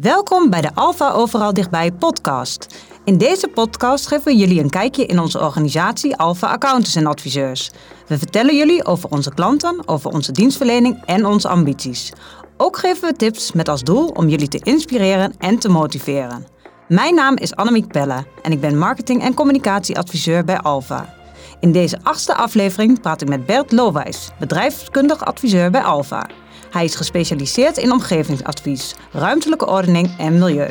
Welkom bij de Alpha Overal Dichtbij podcast. In deze podcast geven we jullie een kijkje in onze organisatie Alpha Accountants en Adviseurs. We vertellen jullie over onze klanten, over onze dienstverlening en onze ambities. Ook geven we tips met als doel om jullie te inspireren en te motiveren. Mijn naam is Annemiek Pelle en ik ben marketing- en communicatieadviseur bij Alpha. In deze achtste aflevering praat ik met Bert Lowijs, bedrijfskundig adviseur bij Alpha. Hij is gespecialiseerd in omgevingsadvies, ruimtelijke ordening en milieu.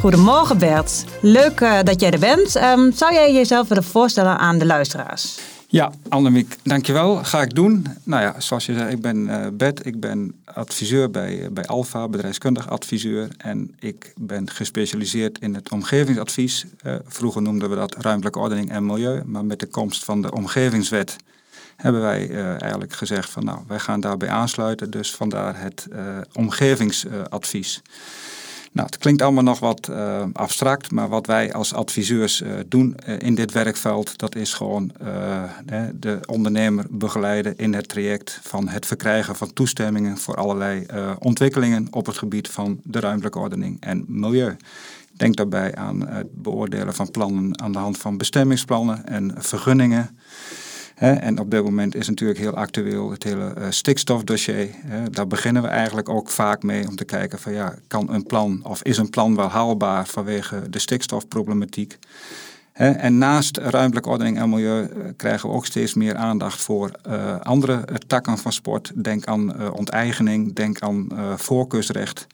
Goedemorgen Bert, leuk uh, dat jij er bent. Um, zou jij jezelf willen voorstellen aan de luisteraars? Ja, Annemiek, dankjewel. Ga ik doen. Nou ja, zoals je zei, ik ben uh, Bert. Ik ben adviseur bij, bij Alfa, bedrijfskundig adviseur. En ik ben gespecialiseerd in het omgevingsadvies. Uh, vroeger noemden we dat ruimtelijke ordening en milieu. Maar met de komst van de omgevingswet hebben wij eigenlijk gezegd van nou, wij gaan daarbij aansluiten. Dus vandaar het omgevingsadvies. Nou, het klinkt allemaal nog wat uh, abstract, maar wat wij als adviseurs uh, doen uh, in dit werkveld, dat is gewoon de ondernemer begeleiden in het traject van het verkrijgen van toestemmingen voor allerlei ontwikkelingen op het gebied van de ruimtelijke ordening en milieu. Denk daarbij aan het beoordelen van plannen aan de hand van bestemmingsplannen en vergunningen. En op dit moment is natuurlijk heel actueel het hele uh, stikstofdossier. Daar beginnen we eigenlijk ook vaak mee om te kijken van ja, kan een plan of is een plan wel haalbaar vanwege de stikstofproblematiek. En naast ruimtelijke ordening en milieu eh, krijgen we ook steeds meer aandacht voor uh, andere takken van sport. Denk aan onteigening, denk aan voorkeursrecht.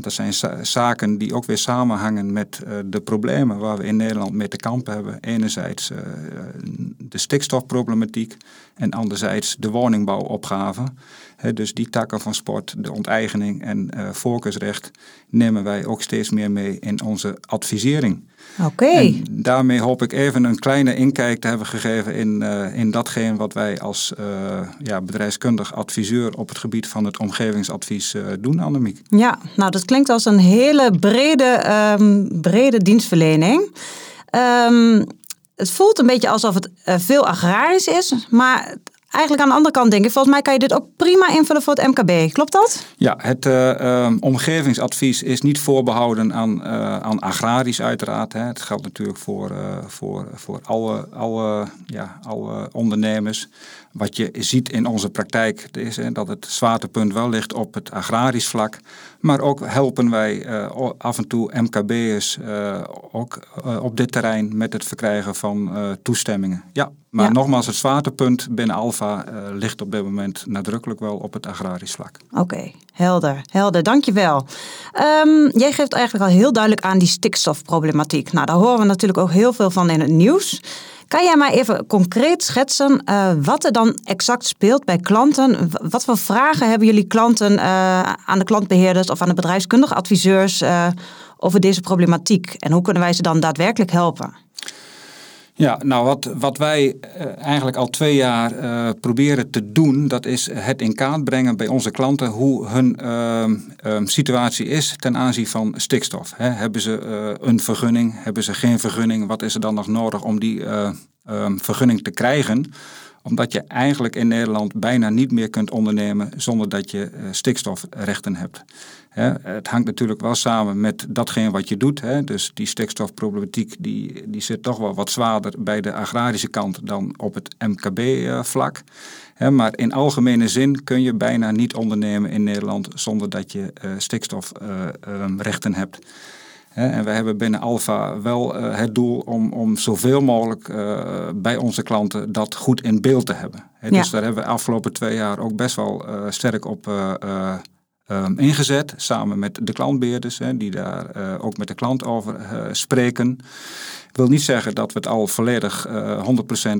Dat zijn zaken die ook weer samenhangen met de problemen waar we in Nederland mee te kampen hebben. Enerzijds de stikstofproblematiek en anderzijds de woningbouwopgave. dus die takken van sport, de onteigening en uh, voorkeursrecht nemen wij ook steeds meer mee in onze advisering. Oké. Daarmee hoop ik even een kleine inkijk te hebben gegeven in, uh, in datgene wat wij als uh, ja, bedrijfskundig adviseur op het gebied van het omgevingsadvies doen, Annemiek. Ja, nou dat klinkt als een hele brede, um, brede dienstverlening. Um, het voelt een beetje alsof het uh, veel agrarisch is, maar eigenlijk aan de andere kant denk ik, volgens mij kan je dit ook prima invullen voor het MKB. Klopt dat? Ja, het uh, um, omgevingsadvies is niet voorbehouden aan, uh, aan agrarisch uiteraard. Hè. Het geldt natuurlijk voor, voor, voor alle, alle, ja, alle ondernemers. Wat je ziet in onze praktijk is hè, dat het zwaartepunt wel ligt op het agrarisch vlak. Maar ook helpen wij uh, af en toe MKB'ers uh, ook uh, op dit terrein met het verkrijgen van toestemmingen. Ja, maar ja. nogmaals, het zwaartepunt binnen Alfa ligt op dit moment nadrukkelijk wel op het agrarisch vlak. Oké, okay. helder, helder, dankjewel. Um, jij geeft eigenlijk al heel duidelijk aan die stikstofproblematiek. Nou, daar horen we natuurlijk ook heel veel van in het nieuws. Kan jij maar even concreet schetsen uh, wat er dan exact speelt bij klanten? Wat voor vragen hebben jullie klanten uh, aan de klantbeheerders of aan de bedrijfskundige adviseurs uh, over deze problematiek? En hoe kunnen wij ze dan daadwerkelijk helpen? Ja, nou wat, wat wij eigenlijk al twee jaar uh, proberen te doen, dat is het in kaart brengen bij onze klanten hoe hun uh, situatie is ten aanzien van stikstof. He, hebben ze een vergunning, hebben ze geen vergunning, wat is er dan nog nodig om die vergunning te krijgen? Omdat je eigenlijk in Nederland bijna niet meer kunt ondernemen zonder dat je uh, stikstofrechten hebt. Het hangt natuurlijk wel samen met datgene wat je doet. Dus die stikstofproblematiek die, die zit toch wel wat zwaarder bij de agrarische kant dan op het MKB-vlak. Uh, maar in algemene zin kun je bijna niet ondernemen in Nederland zonder dat je uh, stikstofrechten hebt. En we hebben binnen Alfa wel uh, het doel om, om zoveel mogelijk uh, bij onze klanten dat goed in beeld te hebben. Ja. Dus daar hebben we de afgelopen twee jaar ook best wel uh, sterk op um, ingezet. Samen met de klantbeheerders, die daar ook met de klant over spreken. Ik wil niet zeggen dat we het al volledig 100%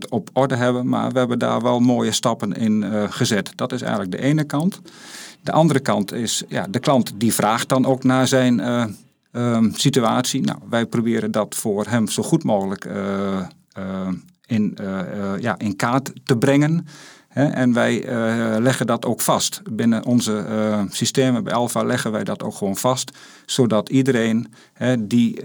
op orde hebben, maar we hebben daar wel mooie stappen in gezet. Dat is eigenlijk de ene kant. De andere kant is, ja, de klant die vraagt dan ook naar zijn um, situatie. Nou, wij proberen dat voor hem zo goed mogelijk uh, uh, in, uh, ja, in kaart te brengen. En wij leggen dat ook vast. Binnen onze systemen bij Alfa leggen wij dat ook gewoon vast. Zodat iedereen die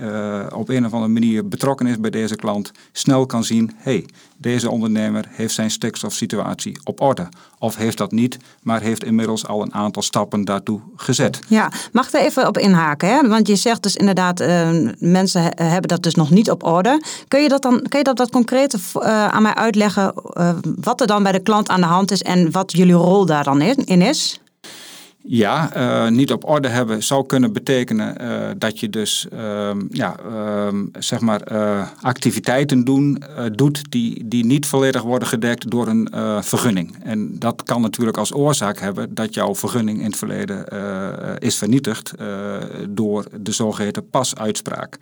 op een of andere manier betrokken is bij deze klant snel kan zien: hey, deze ondernemer heeft zijn stikstofsituatie op orde. Of heeft dat niet, maar heeft inmiddels al een aantal stappen daartoe gezet. Ja, mag er even op inhaken? Hè? Want je zegt dus inderdaad, uh, mensen hebben dat dus nog niet op orde. Kun je dat dan kun je dat, dat concreet uh, aan mij uitleggen wat er dan bij de klant aan de hand is en wat jullie rol daar dan in is? Ja, uh, niet op orde hebben zou kunnen betekenen uh, dat je dus uh, ja, ehm, zeg maar, uh, activiteiten doen, doet die, die niet volledig worden gedekt door een vergunning. En dat kan natuurlijk als oorzaak hebben dat jouw vergunning in het verleden is vernietigd door de zogeheten pasuitspraak.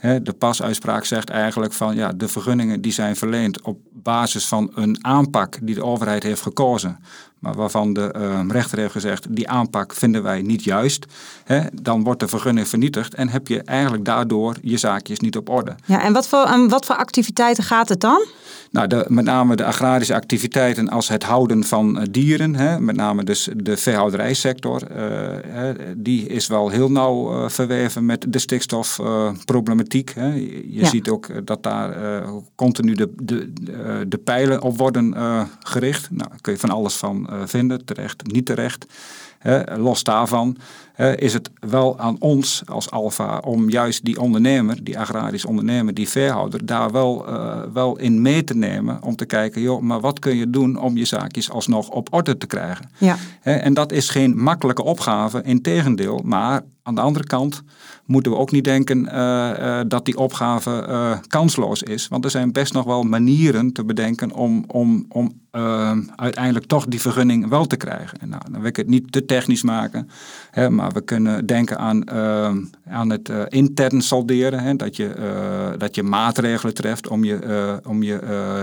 De pasuitspraak zegt eigenlijk van ja, de vergunningen die zijn verleend op basis van een aanpak die de overheid heeft gekozen maar waarvan de uh, rechter heeft gezegd, die aanpak vinden wij niet juist, hè, dan wordt de vergunning vernietigd en heb je eigenlijk daardoor je zaakjes niet op orde. Ja, en wat voor, wat voor activiteiten gaat het dan? Nou, de, met name de agrarische activiteiten als het houden van uh, dieren, hè, met name dus de veehouderijsector, uh, die is wel heel nauw uh, verweven met de stikstofproblematiek. je ja. ziet ook dat daar continu de, de, de pijlen op worden gericht. Nou, daar kun je van alles van vinden, terecht, niet terecht. los daarvan is het wel aan ons als Alfa om juist die ondernemer, die agrarisch ondernemer, die veehouder, daar wel, uh, wel in mee te nemen. Om te kijken, joh, maar wat kun je doen om je zaakjes alsnog op orde te krijgen? Ja. en dat is geen makkelijke opgave, integendeel. Maar aan de andere kant moeten we ook niet denken uh, uh, dat die opgave uh, kansloos is. Want er zijn best nog wel manieren te bedenken om, om, om uiteindelijk toch die vergunning wel te krijgen. En nou, dan wil ik het niet te technisch maken. Hè, maar we kunnen denken aan, aan het intern salderen. Hè, dat, je, dat je maatregelen treft om je, om je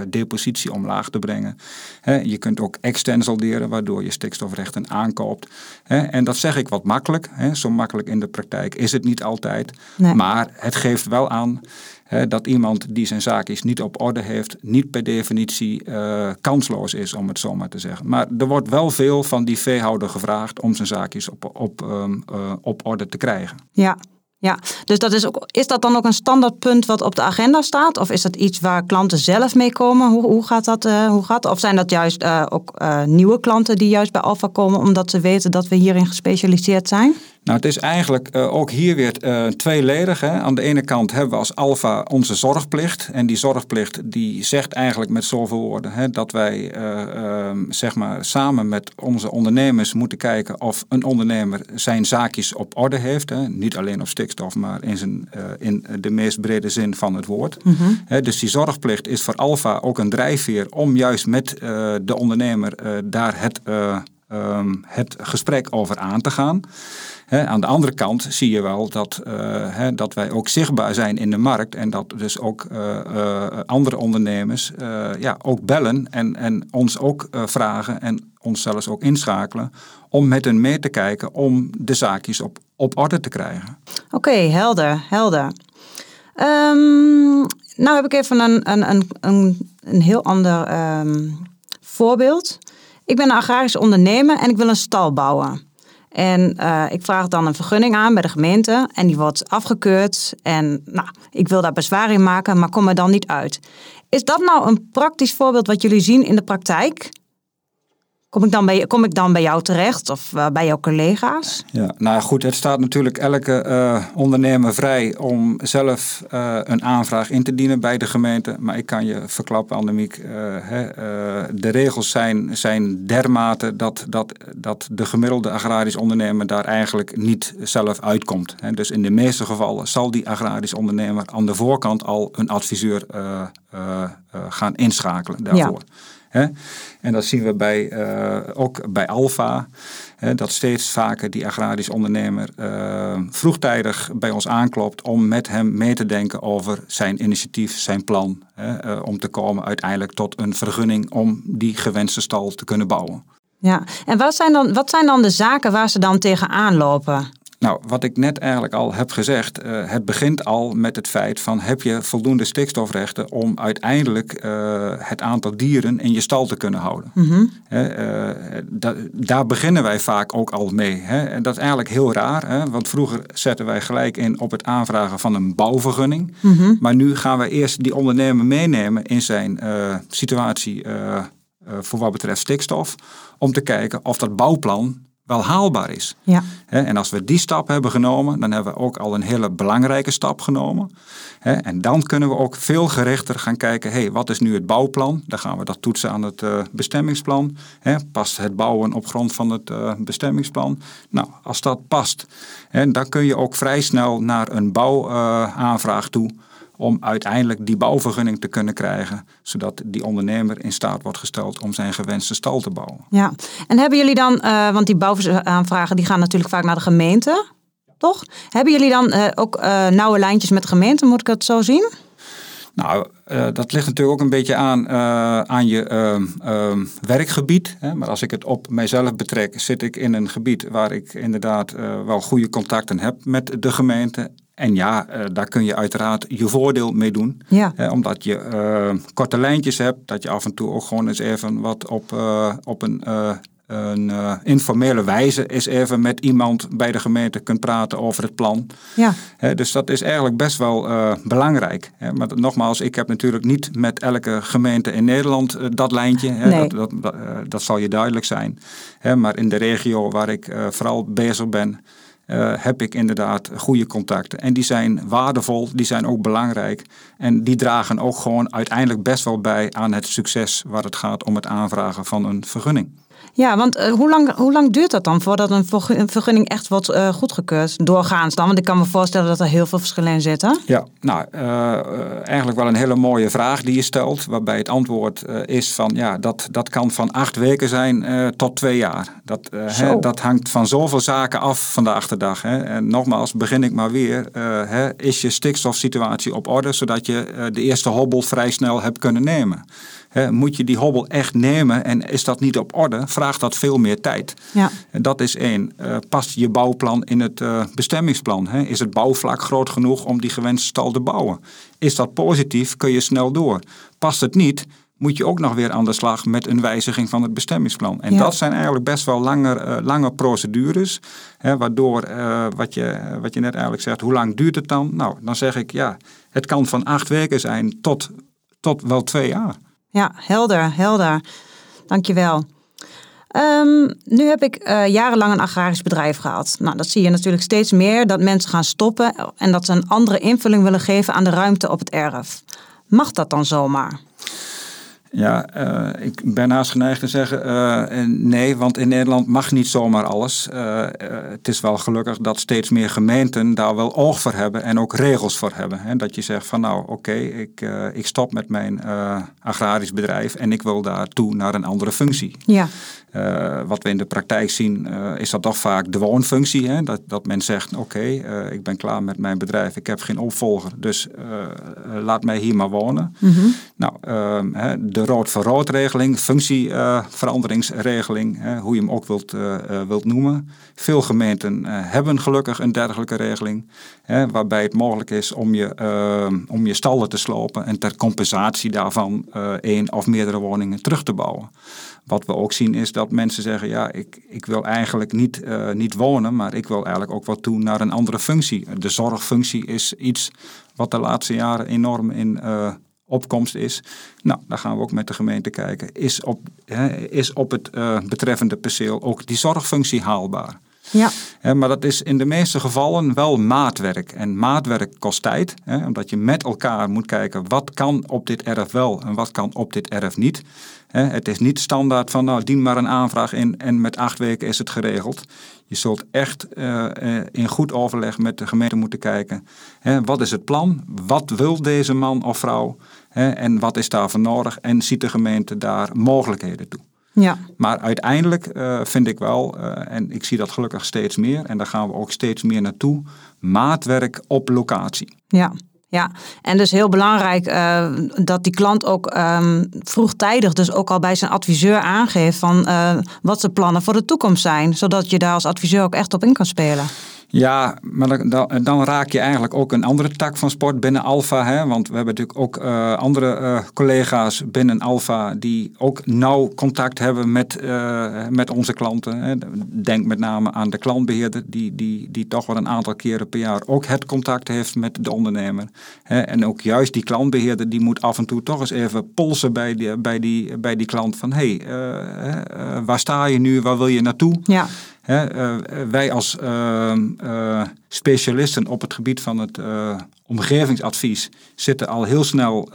depositie omlaag te brengen. Hè, je kunt ook extern salderen, waardoor je stikstofrechten aankoopt. En dat zeg ik wat makkelijk. Zo makkelijk in de praktijk is het niet altijd. Maar het geeft wel aan hè, dat iemand die zijn zaakjes niet op orde heeft, niet per definitie uh, kansloos is, om het zo maar te zeggen. Maar er wordt wel veel van die veehouder gevraagd om zijn zaakjes op, op, um, uh, op orde te krijgen. Ja, ja, dus dat is, ook, is dat dan ook een standaardpunt wat op de agenda staat? Of is dat iets waar klanten zelf mee komen? Hoe, hoe gaat dat? Uh, hoe gaat, of zijn dat juist uh, ook uh, nieuwe klanten die juist bij Alfa komen omdat ze weten dat we hierin gespecialiseerd zijn? Nou, het is eigenlijk uh, ook hier weer uh, tweeledig. Hè. Aan de ene kant hebben we als Alfa onze zorgplicht. En die zorgplicht die zegt eigenlijk met zoveel woorden hè, dat wij uh, zeg maar samen met onze ondernemers moeten kijken of een ondernemer zijn zaakjes op orde heeft. Hè. Niet alleen op stikstof, maar in, zijn, in de meest brede zin van het woord. Mm -hmm. hè, dus die zorgplicht is voor Alfa ook een drijfveer om juist met de ondernemer daar het, um, het gesprek over aan te gaan aan de andere kant zie je wel dat, uh, dat wij ook zichtbaar zijn in de markt en dat dus ook uh, uh, andere ondernemers ja, ook bellen en, en ons ook vragen en ons zelfs ook inschakelen om met hen mee te kijken om de zaakjes op, op orde te krijgen. Oké, helder, helder. Um, nou heb ik even een, een, een, een, heel ander um, voorbeeld. Ik ben een agrarisch ondernemer en ik wil een stal bouwen. En uh, ik vraag dan een vergunning aan bij de gemeente en die wordt afgekeurd. En nou, ik wil daar bezwaar in maken, maar kom er dan niet uit. Is dat nou een praktisch voorbeeld wat jullie zien in de praktijk? Kom ik, dan bij, kom ik dan bij jou terecht of uh, bij jouw collega's? Ja, nou goed, het staat natuurlijk elke uh, ondernemer vrij om zelf uh, een aanvraag in te dienen bij de gemeente. Maar ik kan je verklappen, Annemiek, hè, de regels zijn, zijn dermate dat, dat, dat de gemiddelde agrarisch ondernemer daar eigenlijk niet zelf uitkomt. Hè. Dus in de meeste gevallen zal die agrarisch ondernemer aan de voorkant al een adviseur gaan inschakelen daarvoor. Ja. Hè? En dat zien we bij, uh, ook bij Alfa. dat steeds vaker die agrarisch ondernemer uh, vroegtijdig bij ons aanklopt om met hem mee te denken over zijn initiatief, zijn plan. Hè, uh, om te komen uiteindelijk tot een vergunning om die gewenste stal te kunnen bouwen. Ja, en wat zijn dan, wat zijn dan de zaken waar ze dan tegenaan lopen? Nou, wat ik net eigenlijk al heb gezegd, uh, het begint al met het feit van heb je voldoende stikstofrechten om uiteindelijk uh, het aantal dieren in je stal te kunnen houden. Mm -hmm. uh, da daar beginnen wij vaak ook al mee. Hè. En dat is eigenlijk heel raar, hè, want vroeger zetten wij gelijk in op het aanvragen van een bouwvergunning. Mm -hmm. Maar nu gaan we eerst die ondernemer meenemen in zijn situatie voor wat betreft stikstof, om te kijken of dat bouwplan wel haalbaar is. Ja. En als we die stap hebben genomen, dan hebben we ook al een hele belangrijke stap genomen. En dan kunnen we ook veel gerichter gaan kijken, hey, wat is nu het bouwplan? Dan gaan we dat toetsen aan het uh, bestemmingsplan. Past het bouwen op grond van het uh, bestemmingsplan? Nou, als dat past, dan kun je ook vrij snel naar een bouwaanvraag uh, toe om uiteindelijk die bouwvergunning te kunnen krijgen, zodat die ondernemer in staat wordt gesteld om zijn gewenste stal te bouwen. Ja, en hebben jullie dan, uh, want die bouwaanvragen die gaan natuurlijk vaak naar de gemeente, toch? Hebben jullie dan uh, ook uh, nauwe lijntjes met de gemeente, moet ik het zo zien? Nou, uh, dat ligt natuurlijk ook een beetje aan, uh, aan je uh, werkgebied. Hè? Maar als ik het op mijzelf betrek, zit ik in een gebied waar ik inderdaad wel goede contacten heb met de gemeente. En ja, uh, daar kun je uiteraard je voordeel mee doen. Ja. Uh, omdat je uh, korte lijntjes hebt, dat je af en toe ook gewoon eens even wat op, op een, een informele wijze eens even met iemand bij de gemeente kunt praten over het plan. Ja. dus dat is eigenlijk best wel belangrijk. maar nogmaals, ik heb natuurlijk niet met elke gemeente in Nederland dat lijntje. Nee. Dat, dat, dat, zal je duidelijk zijn. maar in de regio waar ik vooral bezig ben uh, heb ik inderdaad goede contacten. En die zijn waardevol, die zijn ook belangrijk. En die dragen ook gewoon uiteindelijk best wel bij aan het succes waar het gaat om het aanvragen van een vergunning. Ja, want uh, hoe, lang, hoe lang duurt dat dan voordat een vergunning echt wordt uh, goedgekeurd? Doorgaans dan? Want ik kan me voorstellen dat er heel veel verschillen in zitten. Ja, nou, uh, eigenlijk wel een hele mooie vraag die je stelt. Waarbij het antwoord is van, ja, dat, dat kan van acht weken zijn tot twee jaar. Dat, hè, dat hangt van zoveel zaken af vandaag de dag. Hè. En nogmaals, begin ik maar weer. Hè, is je stikstofsituatie op orde, zodat je de eerste hobbel vrij snel hebt kunnen nemen? Moet je die hobbel echt nemen en is dat niet op orde, vraagt dat veel meer tijd. Ja. En dat is één. Uh, past je bouwplan in het uh, bestemmingsplan? Is het bouwvlak groot genoeg om die gewenste stal te bouwen? Is dat positief, kun je snel door. Past het niet, moet je ook nog weer aan de slag met een wijziging van het bestemmingsplan. En ja. dat zijn eigenlijk best wel langer, uh, lange procedures. Hè, waardoor, uh, wat, je, wat je net eigenlijk zegt, hoe lang duurt het dan? Nou, dan zeg ik ja, het kan van acht weken zijn tot, tot wel twee jaar. Ja, helder, helder. Dankjewel. Um, nu heb ik uh, jarenlang een agrarisch bedrijf gehad. Nou, dat zie je natuurlijk steeds meer, dat mensen gaan stoppen en dat ze een andere invulling willen geven aan de ruimte op het erf. Mag dat dan zomaar? Ja, uh, ik ben haast geneigd te zeggen uh, nee, want in Nederland mag niet zomaar alles. Uh, het is wel gelukkig dat steeds meer gemeenten daar wel oog voor hebben en ook regels voor hebben. Hè? Dat je zegt van nou oké, okay, ik, ik stop met mijn agrarisch bedrijf en ik wil daartoe naar een andere functie. Ja. Wat we in de praktijk zien, is dat toch vaak de woonfunctie. Hè? Dat, dat men zegt, oké, okay, ik ben klaar met mijn bedrijf, ik heb geen opvolger, dus laat mij hier maar wonen. Mm -hmm. Nou, ehm, de rood voor rood regeling, functieveranderingsregeling, hoe je hem ook wilt, wilt noemen. Veel gemeenten hebben gelukkig een dergelijke regeling, waarbij het mogelijk is om je, om je stallen te slopen en ter compensatie daarvan één of meerdere woningen terug te bouwen. Wat we ook zien is dat mensen zeggen, ja, ik, ik wil eigenlijk niet, niet wonen, maar ik wil eigenlijk ook wat toe naar een andere functie. De zorgfunctie is iets wat de laatste jaren enorm in opkomst is. Nou, daar gaan we ook met de gemeente kijken. Is op, hè, is op het uh, betreffende perceel ook die zorgfunctie haalbaar? Ja. Hè, maar dat is in de meeste gevallen wel maatwerk. En maatwerk kost tijd, hè, omdat je met elkaar moet kijken wat kan op dit erf wel en wat kan op dit erf niet. Het is niet standaard van nou dien maar een aanvraag in en met acht weken is het geregeld. Je zult echt uh, in goed overleg met de gemeente moeten kijken. Wat is het plan? Wat wil deze man of vrouw? En wat is daarvoor nodig? En ziet de gemeente daar mogelijkheden toe? Ja. Maar uiteindelijk uh, vind ik wel, uh, en ik zie dat gelukkig steeds meer, en daar gaan we ook steeds meer naartoe, maatwerk op locatie. Ja. Ja, en dus heel belangrijk uh, dat die klant ook um, vroegtijdig, dus ook al bij zijn adviseur aangeeft van uh, wat zijn plannen voor de toekomst zijn, zodat je daar als adviseur ook echt op in kan spelen. Ja, maar dan, dan, raak je eigenlijk ook een andere tak van sport binnen Alfa. Hè? Want we hebben natuurlijk ook uh, andere uh, collega's binnen Alfa die ook nauw contact hebben met, uh, met onze klanten. Hè? Denk met name aan de klantbeheerder, die, die, die toch wel een aantal keren per jaar ook het contact heeft met de ondernemer. Hè? En ook juist die klantbeheerder, die moet af en toe toch eens even polsen bij die, bij die, bij die klant van hé, hey, waar sta je nu, waar wil je naartoe? Ja. Uh, wij als uh, uh, specialisten op het gebied van het omgevingsadvies zitten al heel snel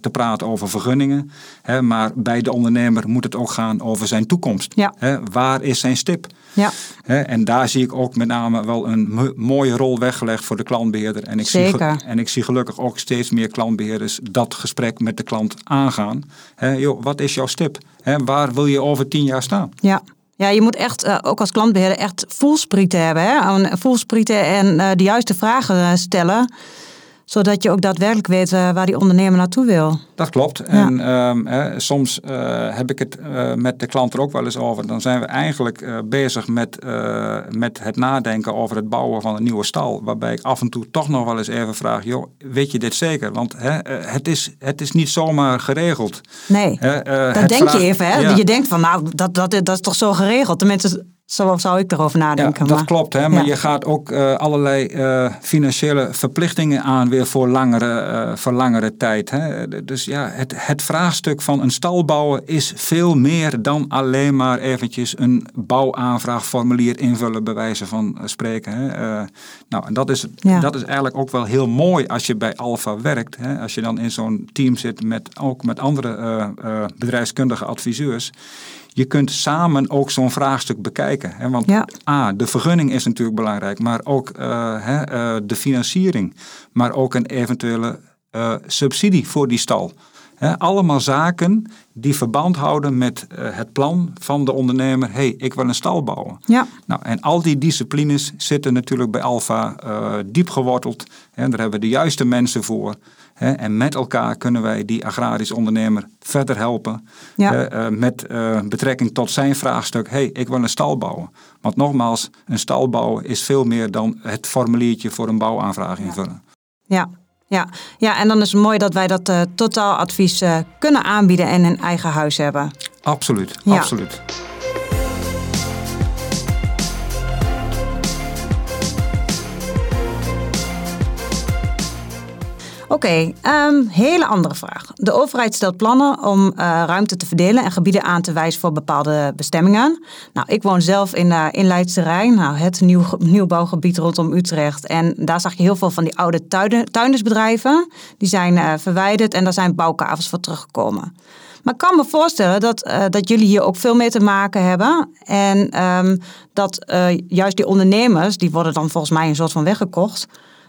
te praten over vergunningen. Hè, maar bij de ondernemer moet het ook gaan over zijn toekomst. Ja. Hè, waar is zijn stip? Ja. Hè, en daar zie ik ook met name wel een mooie rol weggelegd voor de klantbeheerder. En ik, Zeker. Zie, en ik zie gelukkig ook steeds meer klantbeheerders dat gesprek met de klant aangaan. Hè, joh, wat is jouw stip? Hè, waar wil je over tien jaar staan? Ja. Ja, je moet echt, uh, ook als klantbeheerder, echt voelsprieten hebben. Hè? Voelsprieten en uh, de juiste vragen stellen zodat je ook daadwerkelijk weet uh, waar die ondernemer naartoe wil. Dat klopt. Ja. En um, hè, soms uh, heb ik het uh, met de klant er ook wel eens over. Dan zijn we eigenlijk bezig met, met het nadenken over het bouwen van een nieuwe stal. Waarbij ik af en toe toch nog wel eens even vraag: joh, weet je dit zeker? Want hè, het, is, het is niet zomaar geregeld. Nee, dat denk vraag, je even. Hè? Ja. Je denkt van nou, dat, dat, dat is toch zo geregeld. Tenminste, zo zou ik erover nadenken. Ja, dat maar, klopt, hè? maar ja. je gaat ook uh, allerlei uh, financiële verplichtingen aan weer voor langere, uh, voor langere tijd. Hè? Dus ja, het, het vraagstuk van een stal bouwen is veel meer dan alleen maar eventjes een bouwaanvraagformulier invullen, bij wijze van spreken. Hè? nou, en dat is, ja. dat is eigenlijk ook wel heel mooi als je bij Alfa werkt. Hè? Als je dan in zo'n team zit met ook met andere bedrijfskundige adviseurs je kunt samen ook zo'n vraagstuk bekijken. Hè? Want ja. A, de vergunning is natuurlijk belangrijk, maar ook uh, hè, uh, de financiering, maar ook een eventuele uh, subsidie voor die stal. Allemaal zaken die verband houden met het plan van de ondernemer. hey, ik wil een stal bouwen. Ja. Nou, en al die disciplines zitten natuurlijk bij Alfa diep geworteld. En daar hebben we de juiste mensen voor. En met elkaar kunnen wij die agrarisch ondernemer verder helpen. Ja. Uh, met uh, betrekking tot zijn vraagstuk: hey, ik wil een stal bouwen. Want nogmaals, een stal bouwen is veel meer dan het formuliertje voor een bouwaanvraag invullen. Ja. Ja, ja, en dan is het mooi dat wij dat uh, totaaladvies kunnen aanbieden en in eigen huis hebben. Absoluut, ja. absoluut. Oké, okay, um, hele andere vraag. De overheid stelt plannen om uh, ruimte te verdelen en gebieden aan te wijzen voor bepaalde bestemmingen. Nou, ik woon zelf in, uh, in nou, het nieuw, nieuwbouwgebied rondom Utrecht. En daar zag je heel veel van die oude tuindersbedrijven. Die zijn uh, verwijderd en daar zijn bouwkavels voor teruggekomen. Maar ik kan me voorstellen dat, dat jullie hier ook veel mee te maken hebben. En um, dat juist die ondernemers, die worden dan volgens mij een soort van weggekocht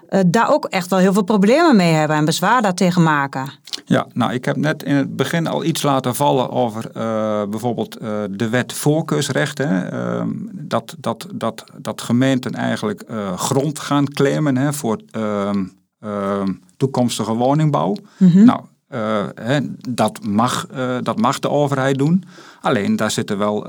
uh, daar ook echt wel heel veel problemen mee hebben en bezwaar daartegen maken. Ja, nou ik heb net in het begin al iets laten vallen over uh, bijvoorbeeld uh, de wet voorkeursrechten. Ehm, dat, dat, dat, dat gemeenten eigenlijk grond gaan claimen hè, voor ehm, ehm, toekomstige woningbouw. Mm -hmm. Nou, hè, dat, mag, dat mag de overheid doen. Alleen daar zitten wel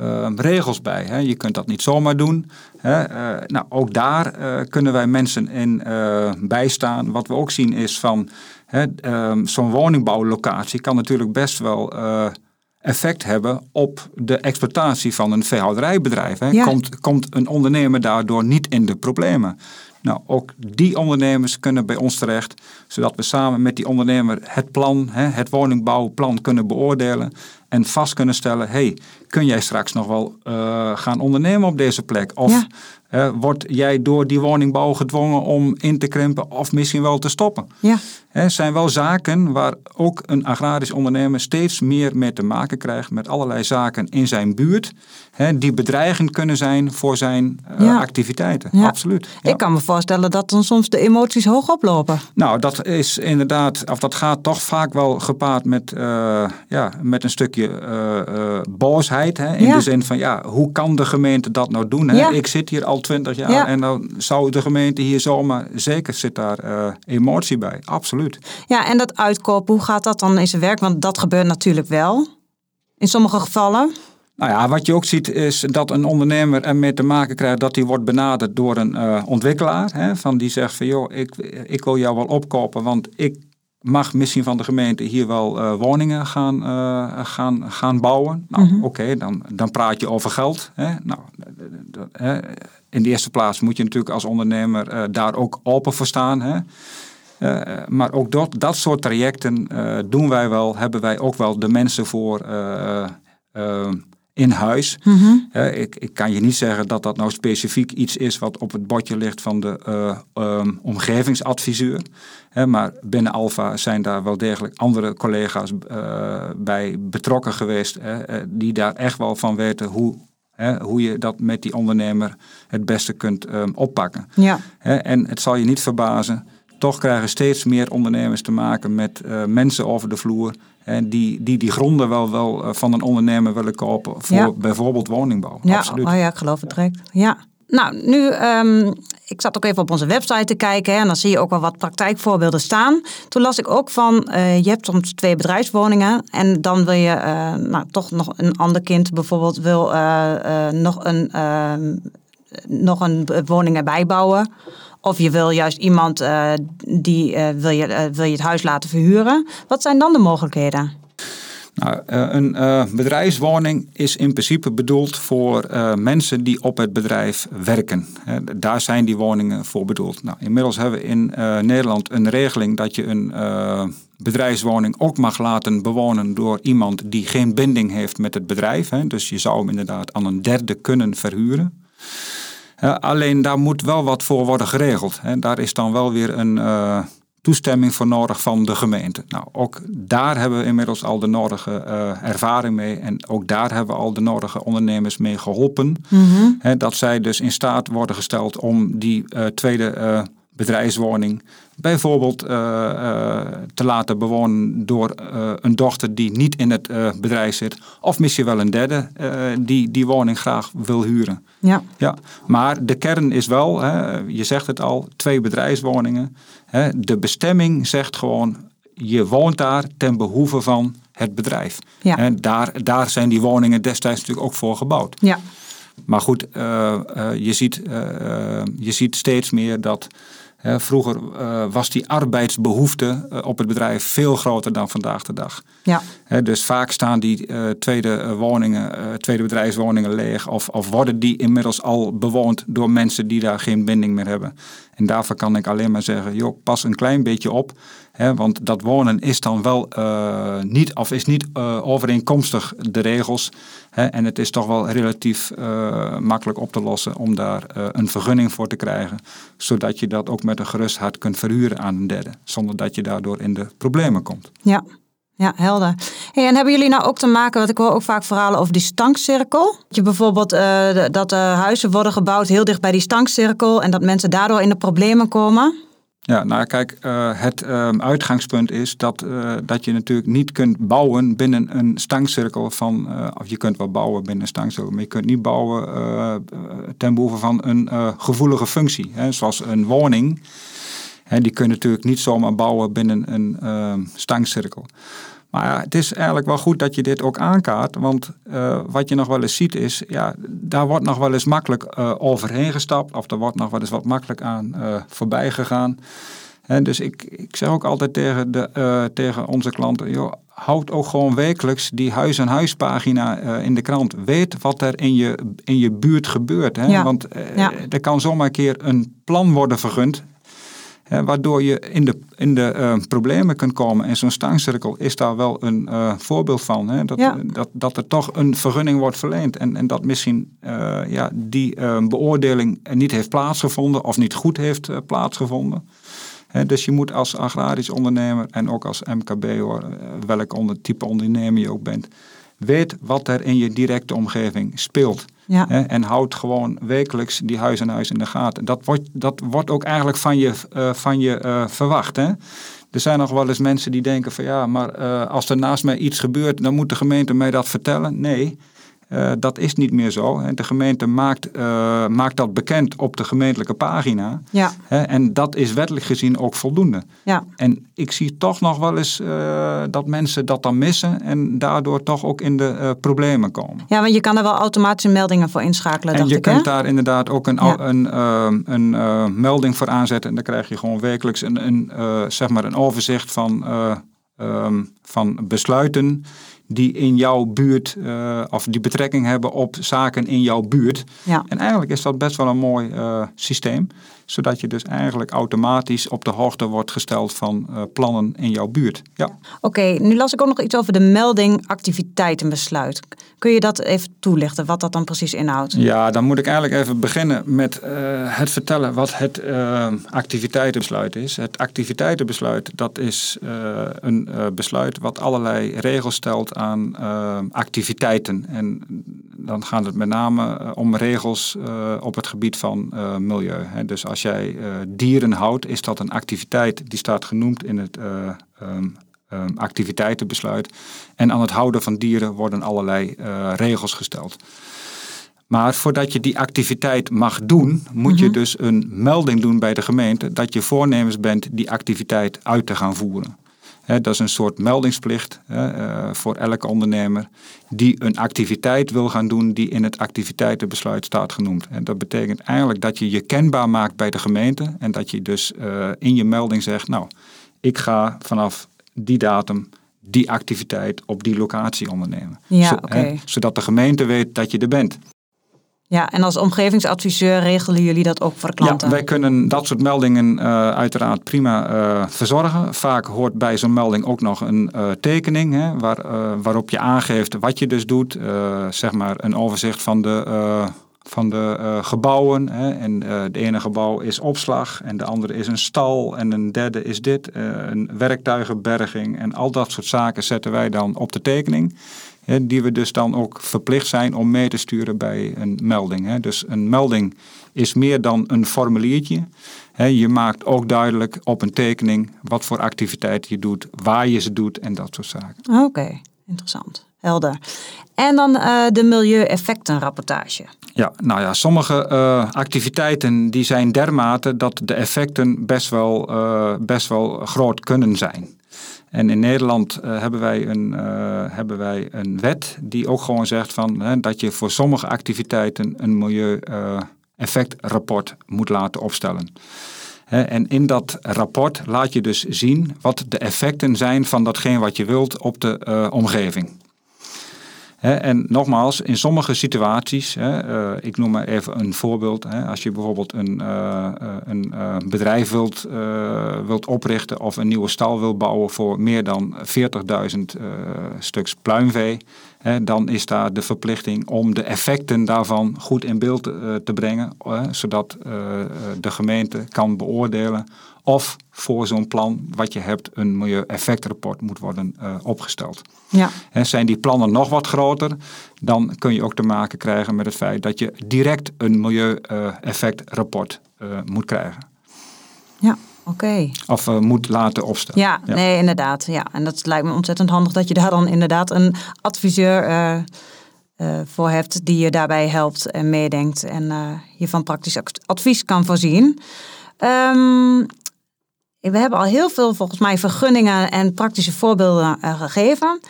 uh, regels bij. Hè. Je kunt dat niet zomaar doen. Hè. Uh, nou, ook daar uh, kunnen wij mensen in bijstaan. Wat we ook zien is van zo'n woningbouwlocatie kan natuurlijk best wel effect hebben op de exploitatie van een veehouderijbedrijf. Hè. Ja. Komt, komt een ondernemer daardoor niet in de problemen? Nou, ook die ondernemers kunnen bij ons terecht, zodat we samen met die ondernemer het plan, het woningbouwplan kunnen beoordelen en vast kunnen stellen, hey, kun jij straks nog wel uh, gaan ondernemen op deze plek? Of. Uh, word jij door die woningbouw gedwongen om in te krimpen of misschien wel te stoppen? Ja. Het zijn wel zaken waar ook een agrarisch ondernemer steeds meer mee te maken krijgt met allerlei zaken in zijn buurt, die bedreigend kunnen zijn voor zijn uh, ja. activiteiten. Ja. Absoluut. Ik kan me voorstellen dat dan soms de emoties hoog oplopen. Nou, dat is inderdaad, of dat gaat toch vaak wel gepaard met, ja, met een stukje uh, boosheid. Hè? In de zin van, ja, hoe kan de gemeente dat nou doen? Hè? Ik zit hier al twintig jaar Ja. en dan zou de gemeente hier zomaar... Zeker zit daar eh, emotie bij, absoluut. Ja, en dat uitkopen, hoe gaat dat dan in zijn werk? Want dat gebeurt natuurlijk wel. In sommige gevallen. Nou ja, wat je ook ziet is dat een ondernemer ermee te maken krijgt dat hij wordt benaderd door een uh, ontwikkelaar. Hè, van die zegt van joh, ik, ik wil jou wel opkopen, want ik mag misschien van de gemeente hier wel uh, woningen gaan, uh, gaan, gaan bouwen. Nou, mm -hmm. oké, dan, dan praat je over geld. Hè. Nou, in de eerste plaats moet je natuurlijk als ondernemer uh, daar ook open voor staan. Hè. maar ook dat, dat soort trajecten doen wij wel, hebben wij ook wel de mensen voor in huis. Mm ik, ik, kan je niet zeggen dat dat nou specifiek iets is wat op het bordje ligt van de uh, um, omgevingsadviseur. maar binnen Alfa zijn daar wel degelijk andere collega's uh, bij betrokken geweest, die daar echt wel van weten hoe, hoe je dat met die ondernemer het beste kunt um, oppakken. Ja. en het zal je niet verbazen, toch krijgen steeds meer ondernemers te maken met uh, mensen over de vloer en die, die die gronden wel, wel eh, van een ondernemer willen kopen voor bijvoorbeeld woningbouw. Ja, Absoluut. Oh ja, ik geloof het direct. Ja. Nou, nu, um, ik zat ook even op onze website te kijken hè, en dan zie je ook wel wat praktijkvoorbeelden staan. Toen las ik ook van, uh, je hebt soms twee bedrijfswoningen en dan wil je uh, nou, toch nog een ander kind bijvoorbeeld wil uh, nog, een, ehm, nog een woning erbij bouwen. Of je wil juist iemand die wil, je, wil je het huis laten verhuren. Wat zijn dan de mogelijkheden? Nou, een bedrijfswoning is in principe bedoeld voor mensen die op het bedrijf werken. daar zijn die woningen voor bedoeld. Nou, inmiddels hebben we in Nederland een regeling dat je een bedrijfswoning ook mag laten bewonen door iemand die geen binding heeft met het bedrijf. Dus je zou hem inderdaad aan een derde kunnen verhuren alleen daar moet wel wat voor worden geregeld. Daar is dan wel weer een toestemming voor nodig van de gemeente. Nou, ook daar hebben we inmiddels al de nodige uh, ervaring mee. En ook daar hebben we al de nodige ondernemers mee geholpen. Mm -hmm. dat zij dus in staat worden gesteld om die uh, tweede bedrijfswoning bijvoorbeeld uh, uh, te laten bewonen door uh, een dochter die niet in het bedrijf zit. Of misschien wel een derde die die woning graag wil huren. Ja. Ja, maar de kern is wel, hè, je zegt het al, twee bedrijfswoningen. Hè, de bestemming zegt gewoon, je woont daar ten behoeve van het bedrijf. Ja. En daar, daar zijn die woningen destijds natuurlijk ook voor gebouwd. Ja. Maar goed, je, ziet, je ziet steeds meer dat vroeger uh, was die arbeidsbehoefte uh, op het bedrijf veel groter dan vandaag de dag. Ja. dus vaak staan die uh, tweede woningen, tweede bedrijfswoningen leeg of, of worden die inmiddels al bewoond door mensen die daar geen binding meer hebben. En daarvoor kan ik alleen maar zeggen, joh, pas een klein beetje op. Hè, want dat wonen is dan wel uh, niet, of is niet uh, overeenkomstig de regels. Hè, en het is toch wel relatief uh, makkelijk op te lossen om daar een vergunning voor te krijgen. Zodat je dat ook met een gerust hart kunt verhuren aan een derde. Zonder dat je daardoor in de problemen komt. Ja. Ja, helder. En hebben jullie nou ook te maken, wat ik hoor ook vaak verhalen over die stankcirkel? Dat je bijvoorbeeld uh, dat uh, huizen worden gebouwd heel dicht bij die stankcirkel en dat mensen daardoor in de problemen komen? Ja, nou kijk, uh, het um, uitgangspunt is dat, dat je natuurlijk niet kunt bouwen binnen een stangcirkel van, of je kunt wel bouwen binnen een stangcirkel, maar je kunt niet bouwen ten behoeve van een gevoelige functie, hè, zoals een woning. Hè, die kun je natuurlijk niet zomaar bouwen binnen een ehm, stangcirkel. Maar ja, het is eigenlijk wel goed dat je dit ook aankaart. Want uh, wat je nog wel eens ziet is, ja, daar wordt nog wel eens makkelijk uh, overheen gestapt. Of er wordt nog wel eens wat makkelijk aan uh, voorbij gegaan. En dus ik, ik zeg ook altijd tegen, de, tegen onze klanten, joh, houd ook gewoon wekelijks die huis- aan huispagina in de krant. Weet wat er in je, in je buurt gebeurt. Hè? Ja. Want ja. er kan zomaar een keer een plan worden vergund waardoor je in de, in de uh, problemen kunt komen. En zo'n stangcirkel is daar wel een uh, voorbeeld van. Hè? Dat, ja. dat, dat er toch een vergunning wordt verleend. En, en dat misschien uh, ja, die beoordeling niet heeft plaatsgevonden of niet goed heeft plaatsgevonden. dus je moet als agrarisch ondernemer en ook als MKB, hoor, welk onder, type ondernemer je ook bent, weet wat er in je directe omgeving speelt. Ja. Hè, en houd gewoon wekelijks die huis aan huis in de gaten. Dat wordt, dat wordt ook eigenlijk van je, uh, van je uh, verwacht. Hè? Er zijn nog wel eens mensen die denken van ja, maar uh, als er naast mij iets gebeurt, dan moet de gemeente mij dat vertellen. Nee, Uh, dat is niet meer zo. De gemeente maakt, uh, maakt dat bekend op de gemeentelijke pagina. Ja. En dat is wettelijk gezien ook voldoende. Ja. En ik zie toch nog wel eens uh, dat mensen dat dan missen en daardoor toch ook in de problemen komen. Ja, want je kan er wel automatische meldingen voor inschakelen. En je ik, kunt hè? daar inderdaad ook een, Ja. een, een, een melding voor aanzetten. En dan krijg je gewoon wekelijks een, een, zeg maar een overzicht van, um, van besluiten die in jouw buurt uh, of die betrekking hebben op zaken in jouw buurt. Ja. En eigenlijk is dat best wel een mooi uh, systeem, zodat je dus eigenlijk automatisch op de hoogte wordt gesteld van uh, plannen in jouw buurt. Ja. Oké, okay, nu las ik ook nog iets over de melding activiteitenbesluit. Kun je dat even toelichten, wat dat dan precies inhoudt? Ja, dan moet ik eigenlijk even beginnen met het vertellen wat het activiteitenbesluit is. Het activiteitenbesluit, dat is een besluit wat allerlei regels stelt aan uh, activiteiten. En dan gaat het met name om regels uh, op het gebied van uh, milieu. Hè. Dus als jij dieren houdt, is dat een activiteit die staat genoemd in het um, um, activiteitenbesluit. En aan het houden van dieren worden allerlei regels gesteld. Maar voordat je die activiteit mag doen, moet je dus een melding doen bij de gemeente dat je voornemens bent die activiteit uit te gaan voeren. Dat is een soort meldingsplicht he, uh, voor elke ondernemer die een activiteit wil gaan doen die in het activiteitenbesluit staat genoemd. En dat betekent eigenlijk dat je je kenbaar maakt bij de gemeente en dat je dus uh, in je melding zegt, nou, ik ga vanaf die datum die activiteit op die locatie ondernemen. Ja, Zo, okay. he, zodat de gemeente weet dat je er bent. Ja, en als omgevingsadviseur regelen jullie dat ook voor klanten? Ja, wij kunnen dat soort meldingen uh, uiteraard prima uh, verzorgen. Vaak hoort bij zo'n melding ook nog een uh, tekening hè, waar, waarop je aangeeft wat je dus doet. zeg maar een overzicht van de, van de gebouwen. Hè. En de ene gebouw is opslag en de andere is een stal en een derde is dit. een werktuigenberging en al dat soort zaken zetten wij dan op de tekening die we dus dan ook verplicht zijn om mee te sturen bij een melding. Dus een melding is meer dan een formuliertje. Je maakt ook duidelijk op een tekening wat voor activiteit je doet, waar je ze doet en dat soort zaken. Oké, interessant. Helder. En dan uh, de milieueffectenrapportage. Ja, nou ja, sommige uh, activiteiten die zijn dermate dat de effecten best wel, uh, best wel groot kunnen zijn. En in Nederland hebben, wij een, hebben wij een wet die ook gewoon zegt van, hè, dat je voor sommige activiteiten een milieueffectrapport moet laten opstellen. En in dat rapport laat je dus zien wat de effecten zijn van datgene wat je wilt op de omgeving. En nogmaals, in sommige situaties, he, uh, ik noem maar even een voorbeeld. Als je bijvoorbeeld een, uh, een uh, bedrijf wilt, wilt oprichten of een nieuwe stal wilt bouwen voor meer dan 40.000 stuks pluimvee, dan is daar de verplichting om de effecten daarvan goed in beeld te brengen, zodat de gemeente kan beoordelen of voor zo'n plan wat je hebt een milieueffectrapport moet worden uh, opgesteld. Ja. En zijn die plannen nog wat groter, dan kun je ook te maken krijgen met het feit dat je direct een milieueffectrapport uh, moet krijgen. Ja, oké. Okay. Of uh, moet laten opstellen. Ja, ja, nee, inderdaad. Ja. En dat lijkt me ontzettend handig dat je daar dan inderdaad een adviseur voor hebt die je daarbij helpt en meedenkt en je van praktisch advies kan voorzien. Um, we hebben al heel veel volgens mij vergunningen en praktische voorbeelden uh, gegeven.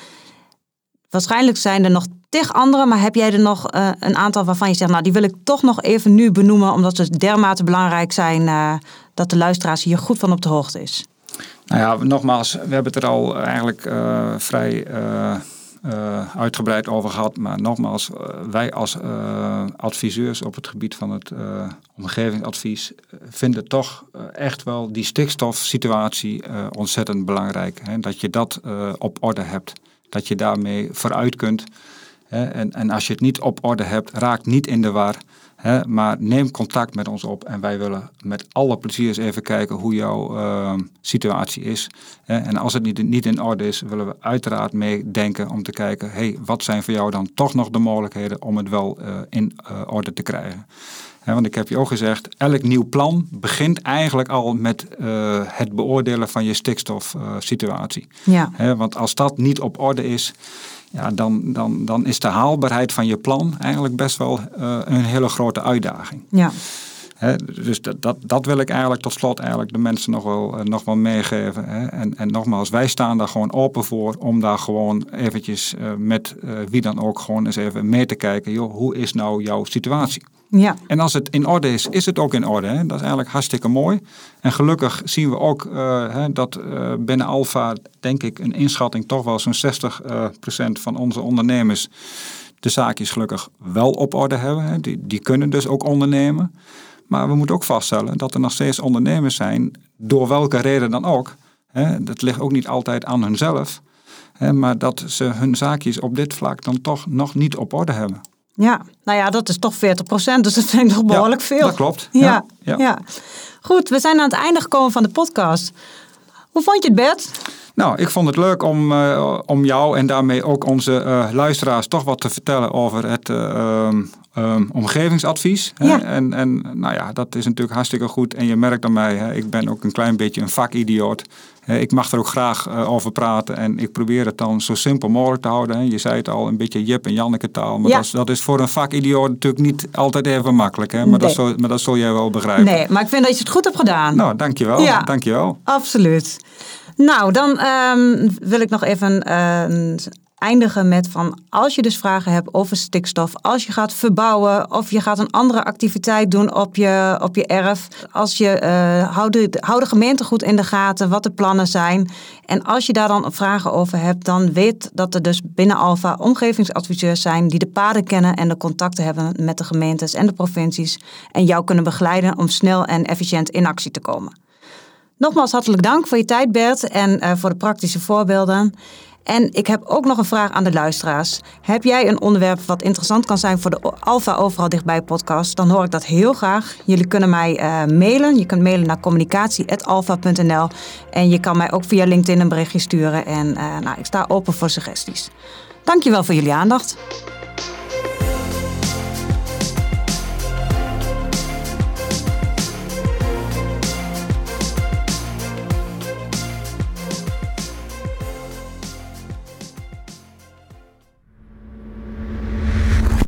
Waarschijnlijk zijn er nog tig andere, maar heb jij er nog uh, een aantal waarvan je zegt, nou die wil ik toch nog even nu benoemen, omdat ze dermate belangrijk zijn uh, dat de luisteraars hier goed van op de hoogte is? Nou ja, nogmaals, we hebben het er al eigenlijk vrij uh, uitgebreid over gehad. Maar nogmaals, uh, wij als uh, adviseurs op het gebied van het omgevingsadvies vinden toch echt wel die stikstofsituatie ontzettend belangrijk. Hè? Dat je dat op orde hebt. Dat je daarmee vooruit kunt. Hè? En, en als je het niet op orde hebt, raak niet in de war. Hè, maar neem contact met ons op en wij willen met alle plezier eens even kijken hoe jouw uh, situatie is. Hè, en als het niet, niet in orde is, willen we uiteraard meedenken om te kijken, hey, wat zijn voor jou dan toch nog de mogelijkheden om het wel uh, in uh, orde te krijgen. Want ik heb je ook gezegd, elk nieuw plan begint eigenlijk al met uh, het beoordelen van je stikstofsituatie. ja. want als dat niet op orde is, ja, dan, dan, dan is de haalbaarheid van je plan eigenlijk best wel uh, een hele grote uitdaging. Ja dus dat, dat, dat, wil ik eigenlijk tot slot eigenlijk de mensen nog wel, uh, nog wel meegeven. En, en nogmaals, wij staan daar gewoon open voor om daar gewoon eventjes uh, met uh, wie dan ook gewoon eens even mee te kijken. Joh, hoe is nou jouw situatie? Ja. En als het in orde is, is het ook in orde. Hè? Dat is eigenlijk hartstikke mooi. En gelukkig zien we ook hè, dat binnen Alfa, denk ik, een inschatting toch wel zo'n 60% van onze ondernemers de zaakjes gelukkig wel op orde hebben. Hè? Die, die kunnen dus ook ondernemen. Maar we moeten ook vaststellen dat er nog steeds ondernemers zijn, door welke reden dan ook. Hè, dat ligt ook niet altijd aan hunzelf. Hè, maar dat ze hun zaakjes op dit vlak dan toch nog niet op orde hebben. Ja, nou ja, dat is toch 40 procent, dus dat vind ik nog behoorlijk ja, veel. Dat klopt. Ja, ja, ja. Goed, we zijn aan het einde gekomen van de podcast. Hoe vond je het, Bert? Nou, ik vond het leuk om, uh, om jou en daarmee ook onze uh, luisteraars toch wat te vertellen over het uh, um, omgevingsadvies. Ja. En, en nou ja, dat is natuurlijk hartstikke goed. En je merkt aan mij, hè, ik ben ook een klein beetje een vakidioot. Ik mag er ook graag over praten en ik probeer het dan zo simpel mogelijk te houden. Hè. Je zei het al, een beetje Jip en Janneke taal. Maar Ja. dat, is, dat is voor een vakidioot natuurlijk niet altijd even makkelijk. Hè. Maar, dat zul, maar dat zul jij wel begrijpen. Nee, maar ik vind dat je het goed hebt gedaan. Nou, dankjewel. Ja. dankjewel. Absoluut. Nou, dan ehm, wil ik nog even eh, eindigen met van als je dus vragen hebt over stikstof, als je gaat verbouwen of je gaat een andere activiteit doen op je, op je erf, als je eh hou, de, hou de gemeente goed in de gaten wat de plannen zijn. En als je daar dan vragen over hebt, dan weet dat er dus binnen Alfa omgevingsadviseurs zijn die de paden kennen en de contacten hebben met de gemeentes en de provincies en jou kunnen begeleiden om snel en efficiënt in actie te komen. Nogmaals hartelijk dank voor je tijd, Bert, en eh, voor de praktische voorbeelden. En ik heb ook nog een vraag aan de luisteraars. Heb jij een onderwerp wat interessant kan zijn voor de Alpha Overal Dichtbij podcast? Dan hoor ik dat heel graag. Jullie kunnen mij eh, mailen. Je kunt mailen naar communicatie.alpha.nl. En je kan mij ook via LinkedIn een berichtje sturen. En eh, nou, ik sta open voor suggesties. Dankjewel voor jullie aandacht.